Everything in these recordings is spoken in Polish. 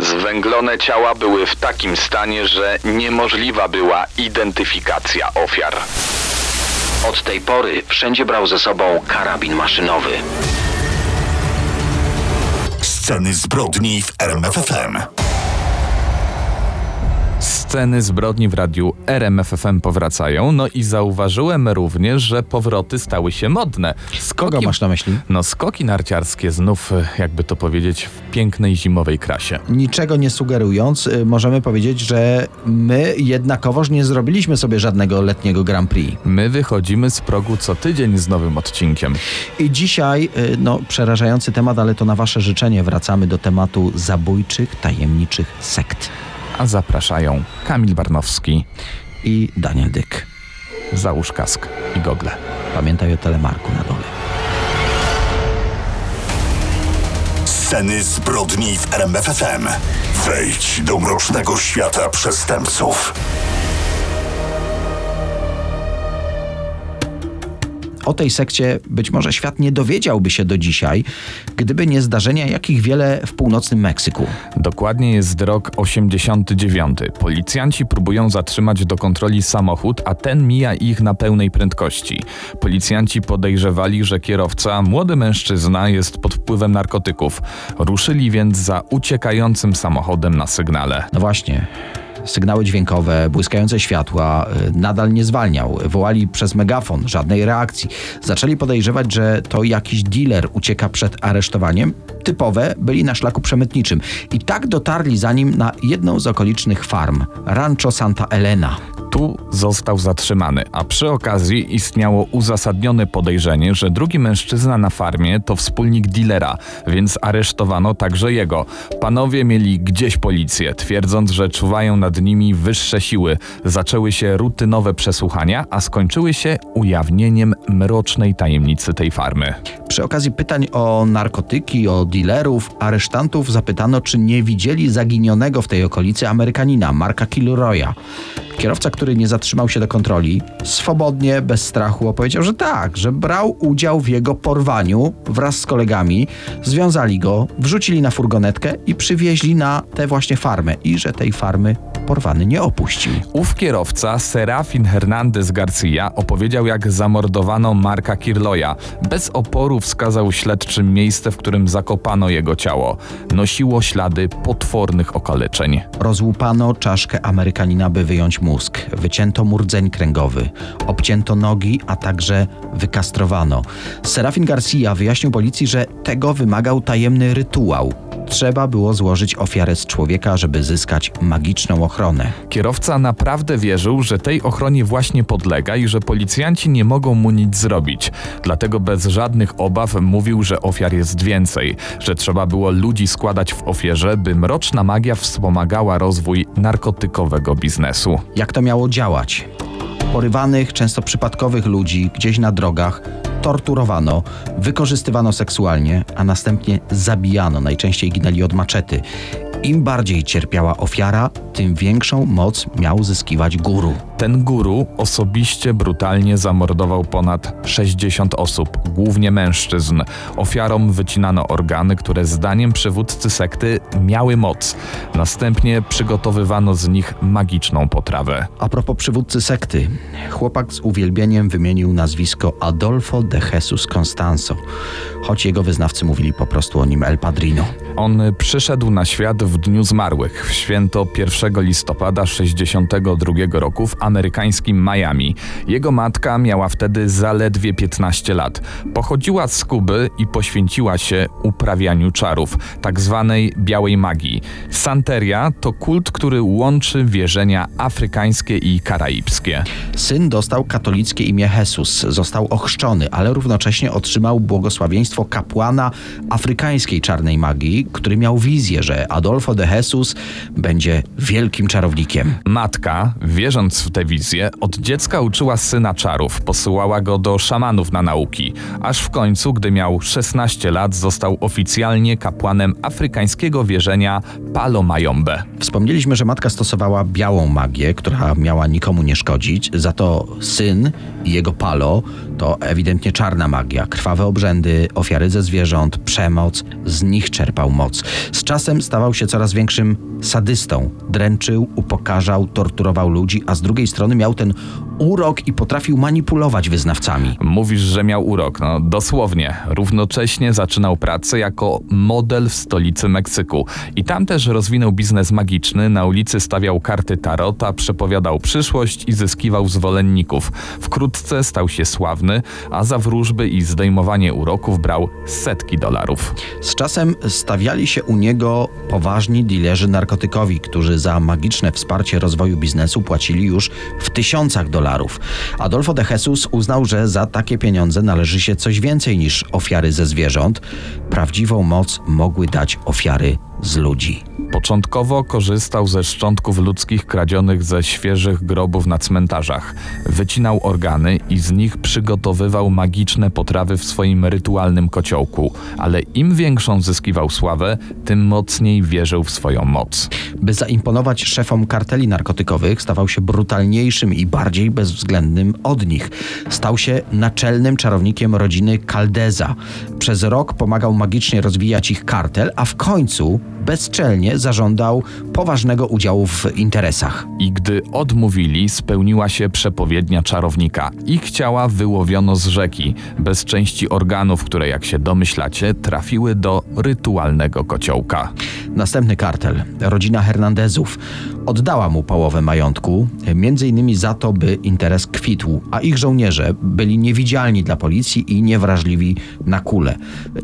Zwęglone ciała były w takim stanie, że niemożliwa była identyfikacja ofiar. Od tej pory wszędzie brał ze sobą karabin maszynowy. Sceny zbrodni w RMFFM. Sceny zbrodni w radiu RMFFM powracają, no i zauważyłem również, że powroty stały się modne. Skoki, Kogo masz na myśli? No skoki narciarskie znów, e, jakby to powiedzieć, w pięknej zimowej krasie. Niczego nie sugerując, y, możemy powiedzieć, że my jednakowoż nie zrobiliśmy sobie żadnego letniego Grand Prix. My wychodzimy z progu co tydzień z nowym odcinkiem. I dzisiaj, y, no przerażający temat, ale to na wasze życzenie wracamy do tematu zabójczych, tajemniczych sekt. A zapraszają Kamil Barnowski, I Daniel Dyk. załóż kask i gogle. Pamiętaj o telemarku na dole. Sceny zbrodni w RMFFM. Wejdź do mrocznego świata przestępców. O tej sekcie być może świat nie dowiedziałby się do dzisiaj, gdyby nie zdarzenia, jakich wiele w północnym Meksyku. Dokładnie jest rok 89. Policjanci próbują zatrzymać do kontroli samochód, a ten mija ich na pełnej prędkości. Policjanci podejrzewali, że kierowca, młody mężczyzna, jest pod wpływem narkotyków. Ruszyli więc za uciekającym samochodem na sygnale. No właśnie. Sygnały dźwiękowe, błyskające światła, y, nadal nie zwalniał. Wołali przez megafon, żadnej reakcji. Zaczęli podejrzewać, że to jakiś dealer ucieka przed aresztowaniem. Typowe byli na szlaku przemytniczym. I tak dotarli za nim na jedną z okolicznych farm Rancho Santa Elena. Tu został zatrzymany, a przy okazji istniało uzasadnione podejrzenie, że drugi mężczyzna na farmie to wspólnik dealera, więc aresztowano także jego. Panowie mieli gdzieś policję, twierdząc, że czuwają nad nimi wyższe siły. Zaczęły się rutynowe przesłuchania, a skończyły się ujawnieniem mrocznej tajemnicy tej farmy. Przy okazji pytań o narkotyki, o dealerów, aresztantów zapytano, czy nie widzieli zaginionego w tej okolicy Amerykanina, Marka Kilroya. Kierowca, który nie zatrzymał się do kontroli, swobodnie, bez strachu opowiedział, że tak, że brał udział w jego porwaniu wraz z kolegami, związali go, wrzucili na furgonetkę i przywieźli na tę właśnie farmę i że tej farmy porwany nie opuścił. Ów kierowca, Serafin Hernandez Garcia, opowiedział, jak zamordowano Marka Kirloya. Bez oporu wskazał śledczym miejsce, w którym zakopano jego ciało. Nosiło ślady potwornych okaleczeń. Rozłupano czaszkę Amerykanina, by wyjąć mózg. Wycięto mu rdzeń kręgowy. Obcięto nogi, a także wykastrowano. Serafin Garcia wyjaśnił policji, że tego wymagał tajemny rytuał. Trzeba było złożyć ofiarę z człowieka, żeby zyskać magiczną ochronę. Kierowca naprawdę wierzył, że tej ochronie właśnie podlega i że policjanci nie mogą mu nic zrobić. Dlatego bez żadnych obaw mówił, że ofiar jest więcej, że trzeba było ludzi składać w ofierze, by mroczna magia wspomagała rozwój narkotykowego biznesu. Jak to miało działać? Porywanych, często przypadkowych ludzi gdzieś na drogach torturowano, wykorzystywano seksualnie, a następnie zabijano. Najczęściej ginęli od maczety. Im bardziej cierpiała ofiara, tym większą moc miał zyskiwać guru. Ten guru osobiście brutalnie zamordował ponad 60 osób, głównie mężczyzn. Ofiarom wycinano organy, które zdaniem przywódcy sekty miały moc. Następnie przygotowywano z nich magiczną potrawę. A propos przywódcy sekty, chłopak z uwielbieniem wymienił nazwisko Adolfo de Jesus Constanzo, choć jego wyznawcy mówili po prostu o nim El Padrino. On przyszedł na świat w Dniu Zmarłych, w święto 1 listopada 62 roku w amerykańskim Miami. Jego matka miała wtedy zaledwie 15 lat. Pochodziła z Kuby i poświęciła się uprawianiu czarów, tak zwanej białej magii. Santeria to kult, który łączy wierzenia afrykańskie i karaibskie. Syn dostał katolickie imię Jesus, został ochrzczony, ale równocześnie otrzymał błogosławieństwo kapłana afrykańskiej czarnej magii, który miał wizję, że Adolfo de Jesus będzie wielkim czarownikiem. Matka, wierząc w tę wizję, od dziecka uczyła syna czarów, posyłała go do szamanów na nauki, aż w końcu, gdy miał 16 lat, został oficjalnie kapłanem afrykańskiego wierzenia Palo Mayombe. Wspomnieliśmy, że matka stosowała białą magię, która miała nikomu nie szkodzić, za to syn i jego palo to ewidentnie czarna magia, krwawe obrzędy, ofiary ze zwierząt, przemoc, z nich czerpał moc. Z czasem stawał się coraz większym sadystą, dręczył, upokarzał, torturował ludzi, a z drugiej strony miał ten urok i potrafił manipulować wyznawcami. Mówisz, że miał urok. No dosłownie. Równocześnie zaczynał pracę jako model w stolicy Meksyku. I tam też rozwinął biznes magiczny. Na ulicy stawiał karty tarota, przepowiadał przyszłość i zyskiwał zwolenników. Wkrótce stał się sławny, a za wróżby i zdejmowanie uroków brał setki dolarów. Z czasem stawiali się u niego poważni dilerzy narkotykowi, którzy za magiczne wsparcie rozwoju biznesu płacili już w tysiącach dolarów. Adolfo de Jesus uznał, że za takie pieniądze należy się coś więcej niż ofiary ze zwierząt. Prawdziwą moc mogły dać ofiary z ludzi. Początkowo korzystał ze szczątków ludzkich kradzionych ze świeżych grobów na cmentarzach. Wycinał organy i z nich przygotowywał magiczne potrawy w swoim rytualnym kociołku, ale im większą zyskiwał sławę, tym mocniej wierzył w swoją moc. By zaimponować szefom karteli narkotykowych, stawał się brutalniejszym i bardziej bezwzględnym od nich. Stał się naczelnym czarownikiem rodziny Caldeza. Przez rok pomagał magicznie rozwijać ich kartel, a w końcu bezczelnie zażądał poważnego udziału w interesach. I gdy odmówili, spełniła się przepowiednia czarownika. Ich ciała wyłowiono z rzeki, bez części organów, które, jak się domyślacie, trafiły do rytualnego kociołka. Następny kartel, rodzina Hernandezów, oddała mu połowę majątku, między innymi za to, by interes kwitł, a ich żołnierze byli niewidzialni dla policji i niewrażliwi na kule.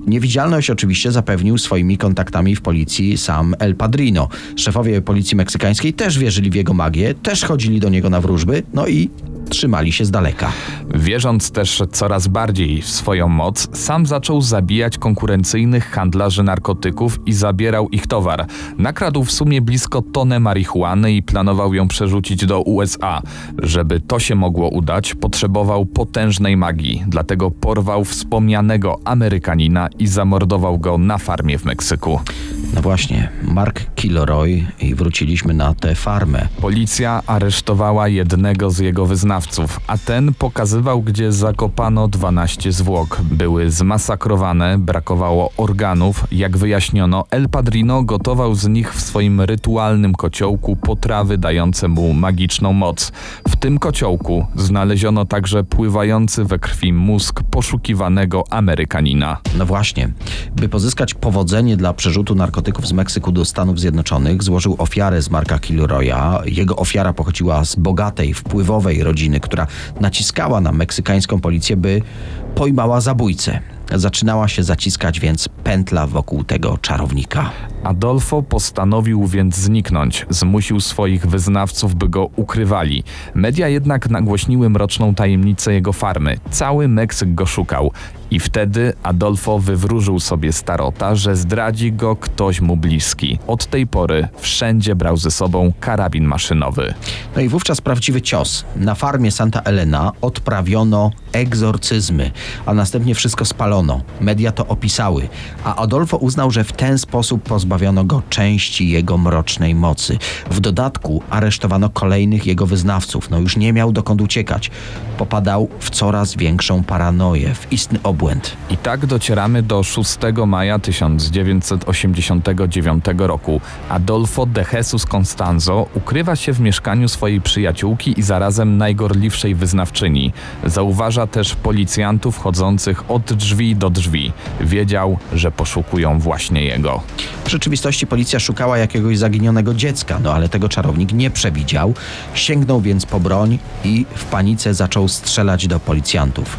Niewidzialność oczywiście zapewnił swoimi kontaktami w policji sam El Padrino. Szefowie policji meksykańskiej też wierzyli w jego magię, też chodzili do niego na wróżby, no i trzymali się z daleka. Wierząc też coraz bardziej w swoją moc, sam zaczął zabijać konkurencyjnych handlarzy narkotyków i zabierał ich towar. Nakradł w sumie blisko tonę marihuany i planował ją przerzucić do USA. Żeby to się mogło udać, potrzebował potężnej magii, dlatego porwał wspomnianego Amerykanina i zamordował go na farmie w Meksyku. No właśnie, Mark Kilroy i wróciliśmy na tę farmę. Policja aresztowała jednego z jego wyznawców, a ten pokazywał, gdzie zakopano 12 zwłok. Były zmasakrowane, brakowało organów. Jak wyjaśniono, El Padrino gotował z nich w swoim rytualnym kociołku potrawy dające mu magiczną moc. W tym kociołku znaleziono także pływający we krwi mózg poszukiwanego Amerykanina. No właśnie, by pozyskać powodzenie dla przerzutu narkotyków z Meksyku do Stanów Zjednoczonych, złożył ofiarę z Marka Kilroya. Jego ofiara pochodziła z bogatej, wpływowej rodziny, która naciskała na meksykańską policję, by pojmała zabójcę. Zaczynała się zaciskać więc pętla wokół tego czarownika. Adolfo postanowił więc zniknąć. Zmusił swoich wyznawców, by go ukrywali. Media jednak nagłośniły mroczną tajemnicę jego farmy. Cały Meksyk go szukał. I wtedy Adolfo wywróżył sobie starota, że zdradzi go ktoś mu bliski. Od tej pory wszędzie brał ze sobą karabin maszynowy. No i wówczas prawdziwy cios. Na farmie Santa Elena odprawiono egzorcyzmy, a następnie wszystko spalono. Media to opisały, a Adolfo uznał, że w ten sposób pozbawiono go części jego mrocznej mocy. W dodatku aresztowano kolejnych jego wyznawców. No już nie miał dokąd uciekać. Popadał w coraz większą paranoję, w istny obłęd. I tak docieramy do 6 maja 1989 roku. Adolfo de Jesus Constanzo ukrywa się w mieszkaniu swojej przyjaciółki i zarazem najgorliwszej wyznawczyni. Zauważa też policjantów chodzących od drzwi do drzwi. Wiedział, że poszukują właśnie jego. W rzeczywistości policja szukała jakiegoś zaginionego dziecka, no ale tego czarownik nie przewidział. Sięgnął więc po broń i w panice zaczął strzelać do policjantów.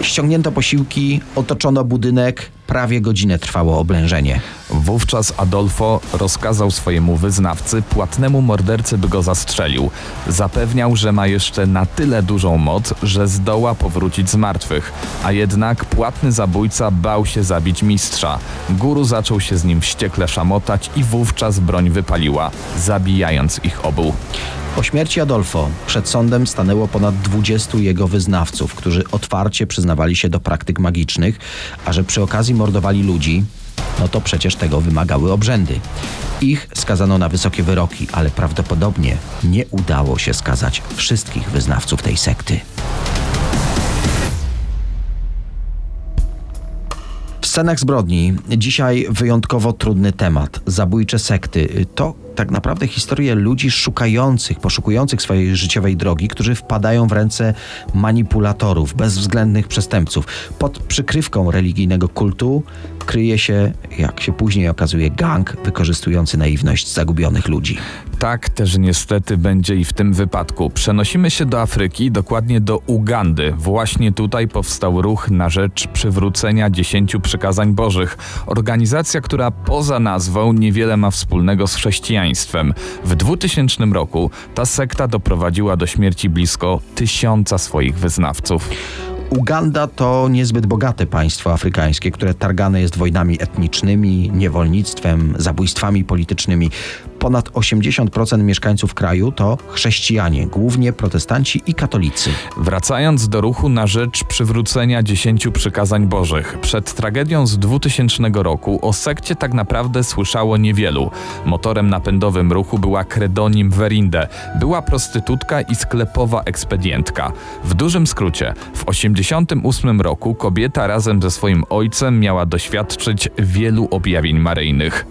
Ściągnięto posiłki, otoczono budynek, Prawie godzinę trwało oblężenie. Wówczas Adolfo rozkazał swojemu wyznawcy, płatnemu mordercy, by go zastrzelił. Zapewniał, że ma jeszcze na tyle dużą moc, że zdoła powrócić z martwych, a jednak płatny zabójca bał się zabić mistrza. Guru zaczął się z nim wściekle szamotać i wówczas broń wypaliła, zabijając ich obu. Po śmierci Adolfo przed sądem stanęło ponad 20 jego wyznawców, którzy otwarcie przyznawali się do praktyk magicznych, a że przy okazji mordowali ludzi, no to przecież tego wymagały obrzędy. Ich skazano na wysokie wyroki, ale prawdopodobnie nie udało się skazać wszystkich wyznawców tej sekty. W scenach zbrodni dzisiaj wyjątkowo trudny temat. Zabójcze sekty. To tak naprawdę historie ludzi szukających, poszukujących swojej życiowej drogi, którzy wpadają w ręce manipulatorów, bezwzględnych przestępców. Pod przykrywką religijnego kultu kryje się, jak się później okazuje, gang wykorzystujący naiwność zagubionych ludzi. Tak też niestety będzie i w tym wypadku. Przenosimy się do Afryki, dokładnie do Ugandy. Właśnie tutaj powstał ruch na rzecz przywrócenia dziesięciu przykazań bożych. Organizacja, która poza nazwą niewiele ma wspólnego z chrześcijaństwem. W 2000 roku ta sekta doprowadziła do śmierci blisko tysiąca swoich wyznawców. Uganda to niezbyt bogate państwo afrykańskie, które targane jest wojnami etnicznymi, niewolnictwem, zabójstwami politycznymi. Ponad 80% mieszkańców kraju to chrześcijanie, głównie protestanci i katolicy. Wracając do ruchu na rzecz przywrócenia dziesięciu przykazań bożych, przed tragedią z 2000 roku o sekcie tak naprawdę słyszało niewielu. Motorem napędowym ruchu była Credonim Verinde, była prostytutka i sklepowa ekspedientka. W dużym skrócie, w 88 roku kobieta razem ze swoim ojcem miała doświadczyć wielu objawień maryjnych.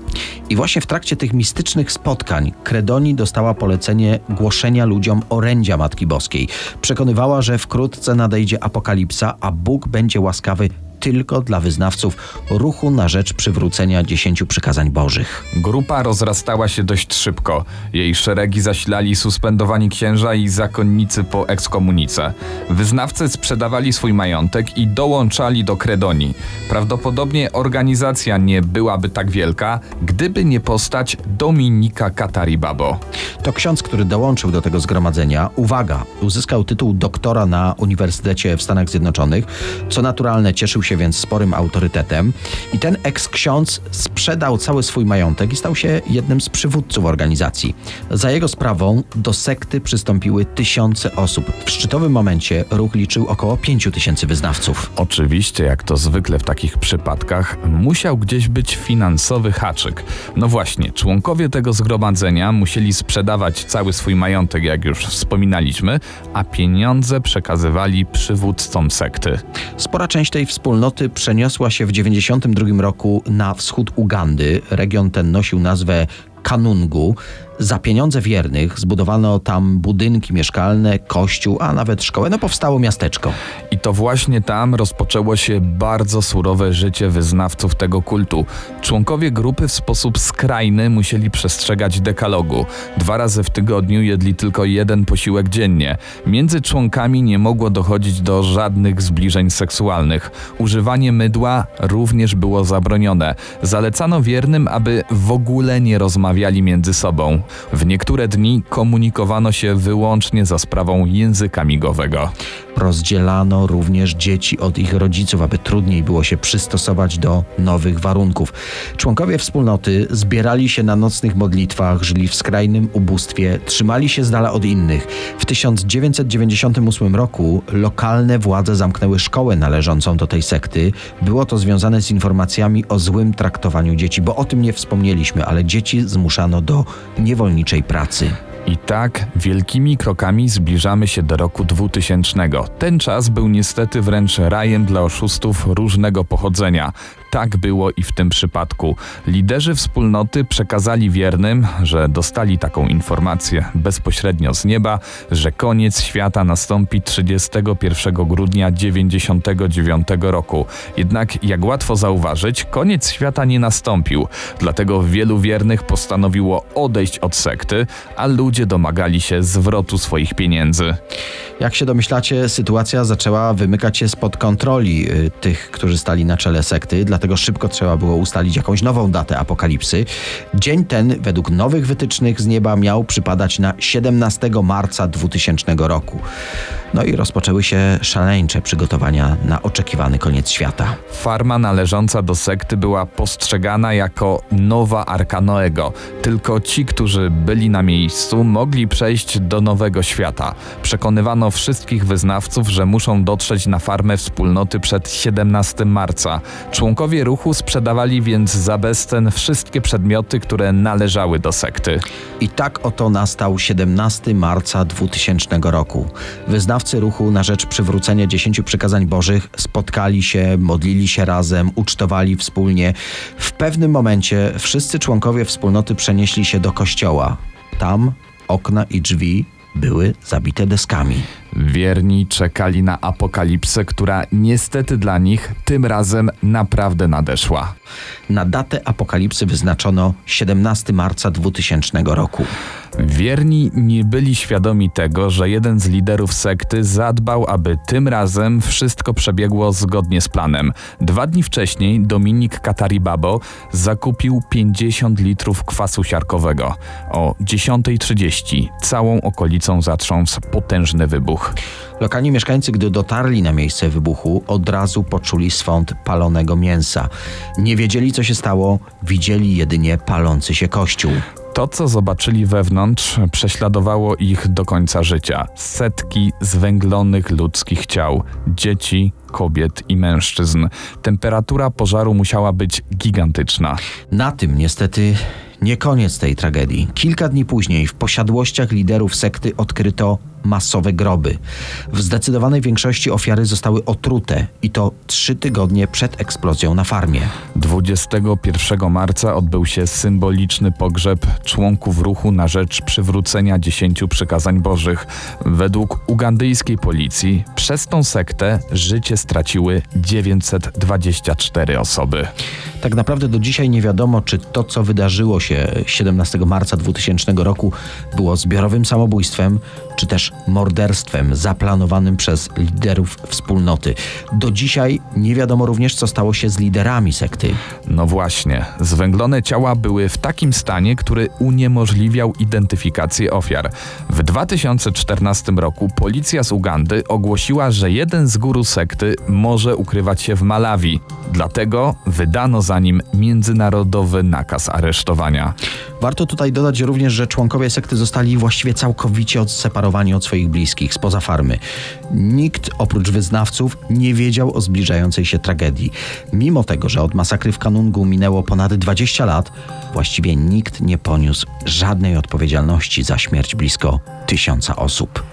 I właśnie w trakcie tych mistycznych spotkań Kredoni dostała polecenie głoszenia ludziom orędzia Matki Boskiej. Przekonywała, że wkrótce nadejdzie apokalipsa, a Bóg będzie łaskawy tylko dla wyznawców ruchu na rzecz przywrócenia dziesięciu przykazań bożych. Grupa rozrastała się dość szybko. Jej szeregi zasilali suspendowani księża i zakonnicy po ekskomunice. Wyznawcy sprzedawali swój majątek i dołączali do Kredonii. Prawdopodobnie organizacja nie byłaby tak wielka, gdyby nie postać Dominika Kataribabo. To ksiądz, który dołączył do tego zgromadzenia, uwaga, uzyskał tytuł doktora na Uniwersytecie w Stanach Zjednoczonych, co naturalne cieszył się więc sporym autorytetem i ten eks-ksiądz sprzedał cały swój majątek i stał się jednym z przywódców organizacji. Za jego sprawą do sekty przystąpiły tysiące osób. W szczytowym momencie ruch liczył około pięciu tysięcy wyznawców. Oczywiście, jak to zwykle w takich przypadkach, musiał gdzieś być finansowy haczyk. No właśnie, członkowie tego zgromadzenia musieli sprzedawać cały swój majątek, jak już wspominaliśmy, a pieniądze przekazywali przywódcom sekty. Spora część tej wspólnoty przeniosła się w 1992 roku na wschód Ugandy. Region ten nosił nazwę Kanungu. Za pieniądze wiernych zbudowano tam budynki mieszkalne, kościół, a nawet szkołę. No powstało miasteczko. I to właśnie tam rozpoczęło się bardzo surowe życie wyznawców tego kultu. Członkowie grupy w sposób skrajny musieli przestrzegać dekalogu. Dwa razy w tygodniu jedli tylko jeden posiłek dziennie. Między członkami nie mogło dochodzić do żadnych zbliżeń seksualnych. Używanie mydła również było zabronione. Zalecano wiernym, aby w ogóle nie rozmawiali między sobą. W niektóre dni komunikowano się wyłącznie za sprawą języka migowego. Rozdzielano również dzieci od ich rodziców, aby trudniej było się przystosować do nowych warunków. Członkowie wspólnoty zbierali się na nocnych modlitwach, żyli w skrajnym ubóstwie, trzymali się z dala od innych. W 1998 roku lokalne władze zamknęły szkołę należącą do tej sekty. Było to związane z informacjami o złym traktowaniu dzieci, bo o tym nie wspomnieliśmy, ale dzieci zmuszano do niewolniczej pracy. I tak wielkimi krokami zbliżamy się do roku 2000. Ten czas był niestety wręcz rajem dla oszustów różnego pochodzenia. Tak było i w tym przypadku. Liderzy wspólnoty przekazali wiernym, że dostali taką informację bezpośrednio z nieba, że koniec świata nastąpi 31 grudnia 99 roku. Jednak, jak łatwo zauważyć, koniec świata nie nastąpił. Dlatego wielu wiernych postanowiło odejść od sekty, a ludzie domagali się zwrotu swoich pieniędzy. Jak się domyślacie, sytuacja zaczęła wymykać się spod kontroli y, tych, którzy stali na czele sekty, dlatego dlatego szybko trzeba było ustalić jakąś nową datę apokalipsy. Dzień ten, według nowych wytycznych z nieba, miał przypadać na 17 marca 2000 roku. No i rozpoczęły się szaleńcze przygotowania na oczekiwany koniec świata. Farma należąca do sekty była postrzegana jako nowa Arka Noego. Tylko ci, którzy byli na miejscu, mogli przejść do nowego świata. Przekonywano wszystkich wyznawców, że muszą dotrzeć na farmę wspólnoty przed 17 marca. Członkowie ruchu sprzedawali więc za bezcen wszystkie przedmioty, które należały do sekty. I tak oto nastał 17 marca 2000 roku. Wyznawcy ruchu na rzecz przywrócenia dziesięciu przykazań bożych spotkali się, modlili się razem, ucztowali wspólnie. W pewnym momencie wszyscy członkowie wspólnoty przenieśli się do kościoła. Tam okna i drzwi były zabite deskami. Wierni czekali na apokalipsę, która niestety dla nich tym razem naprawdę nadeszła. Na datę apokalipsy wyznaczono 17 marca 2000 roku. Wierni nie byli świadomi tego, że jeden z liderów sekty zadbał, aby tym razem wszystko przebiegło zgodnie z planem. Dwa dni wcześniej Dominik Kataribabo zakupił 50 litrów kwasu siarkowego. O 10.30 całą okolicą zatrząsł potężny wybuch. Lokalni mieszkańcy, gdy dotarli na miejsce wybuchu, od razu poczuli swąd palonego mięsa. Nie wiedzieli, co się stało, widzieli jedynie palący się kościół. To, co zobaczyli wewnątrz, prześladowało ich do końca życia. Setki zwęglonych ludzkich ciał, dzieci, kobiet i mężczyzn. Temperatura pożaru musiała być gigantyczna. Na tym niestety nie koniec tej tragedii. Kilka dni później w posiadłościach liderów sekty odkryto masowe groby. W zdecydowanej większości ofiary zostały otrute i to trzy tygodnie przed eksplozją na farmie. 21 marca odbył się symboliczny pogrzeb członków ruchu na rzecz przywrócenia dziesięciu przykazań bożych. Według ugandyjskiej policji przez tą sektę życie straciły 924 osoby. Tak naprawdę do dzisiaj nie wiadomo, czy to, co wydarzyło się 17 marca 2000 roku, było zbiorowym samobójstwem, czy też morderstwem zaplanowanym przez liderów wspólnoty. Do dzisiaj nie wiadomo również, co stało się z liderami sekty. No właśnie, zwęglone ciała były w takim stanie, który uniemożliwiał identyfikację ofiar. W 2014 roku policja z Ugandy ogłosiła, że jeden z guru sekty może ukrywać się w Malawi. Dlatego wydano za nim międzynarodowy nakaz aresztowania. Warto tutaj dodać również, że członkowie sekty zostali właściwie całkowicie odseparowani od swoich bliskich spoza farmy. Nikt oprócz wyznawców nie wiedział o zbliżającej się tragedii. Mimo tego, że od masakry w Kanungu minęło ponad 20 lat, właściwie nikt nie poniósł żadnej odpowiedzialności za śmierć blisko tysiąca osób.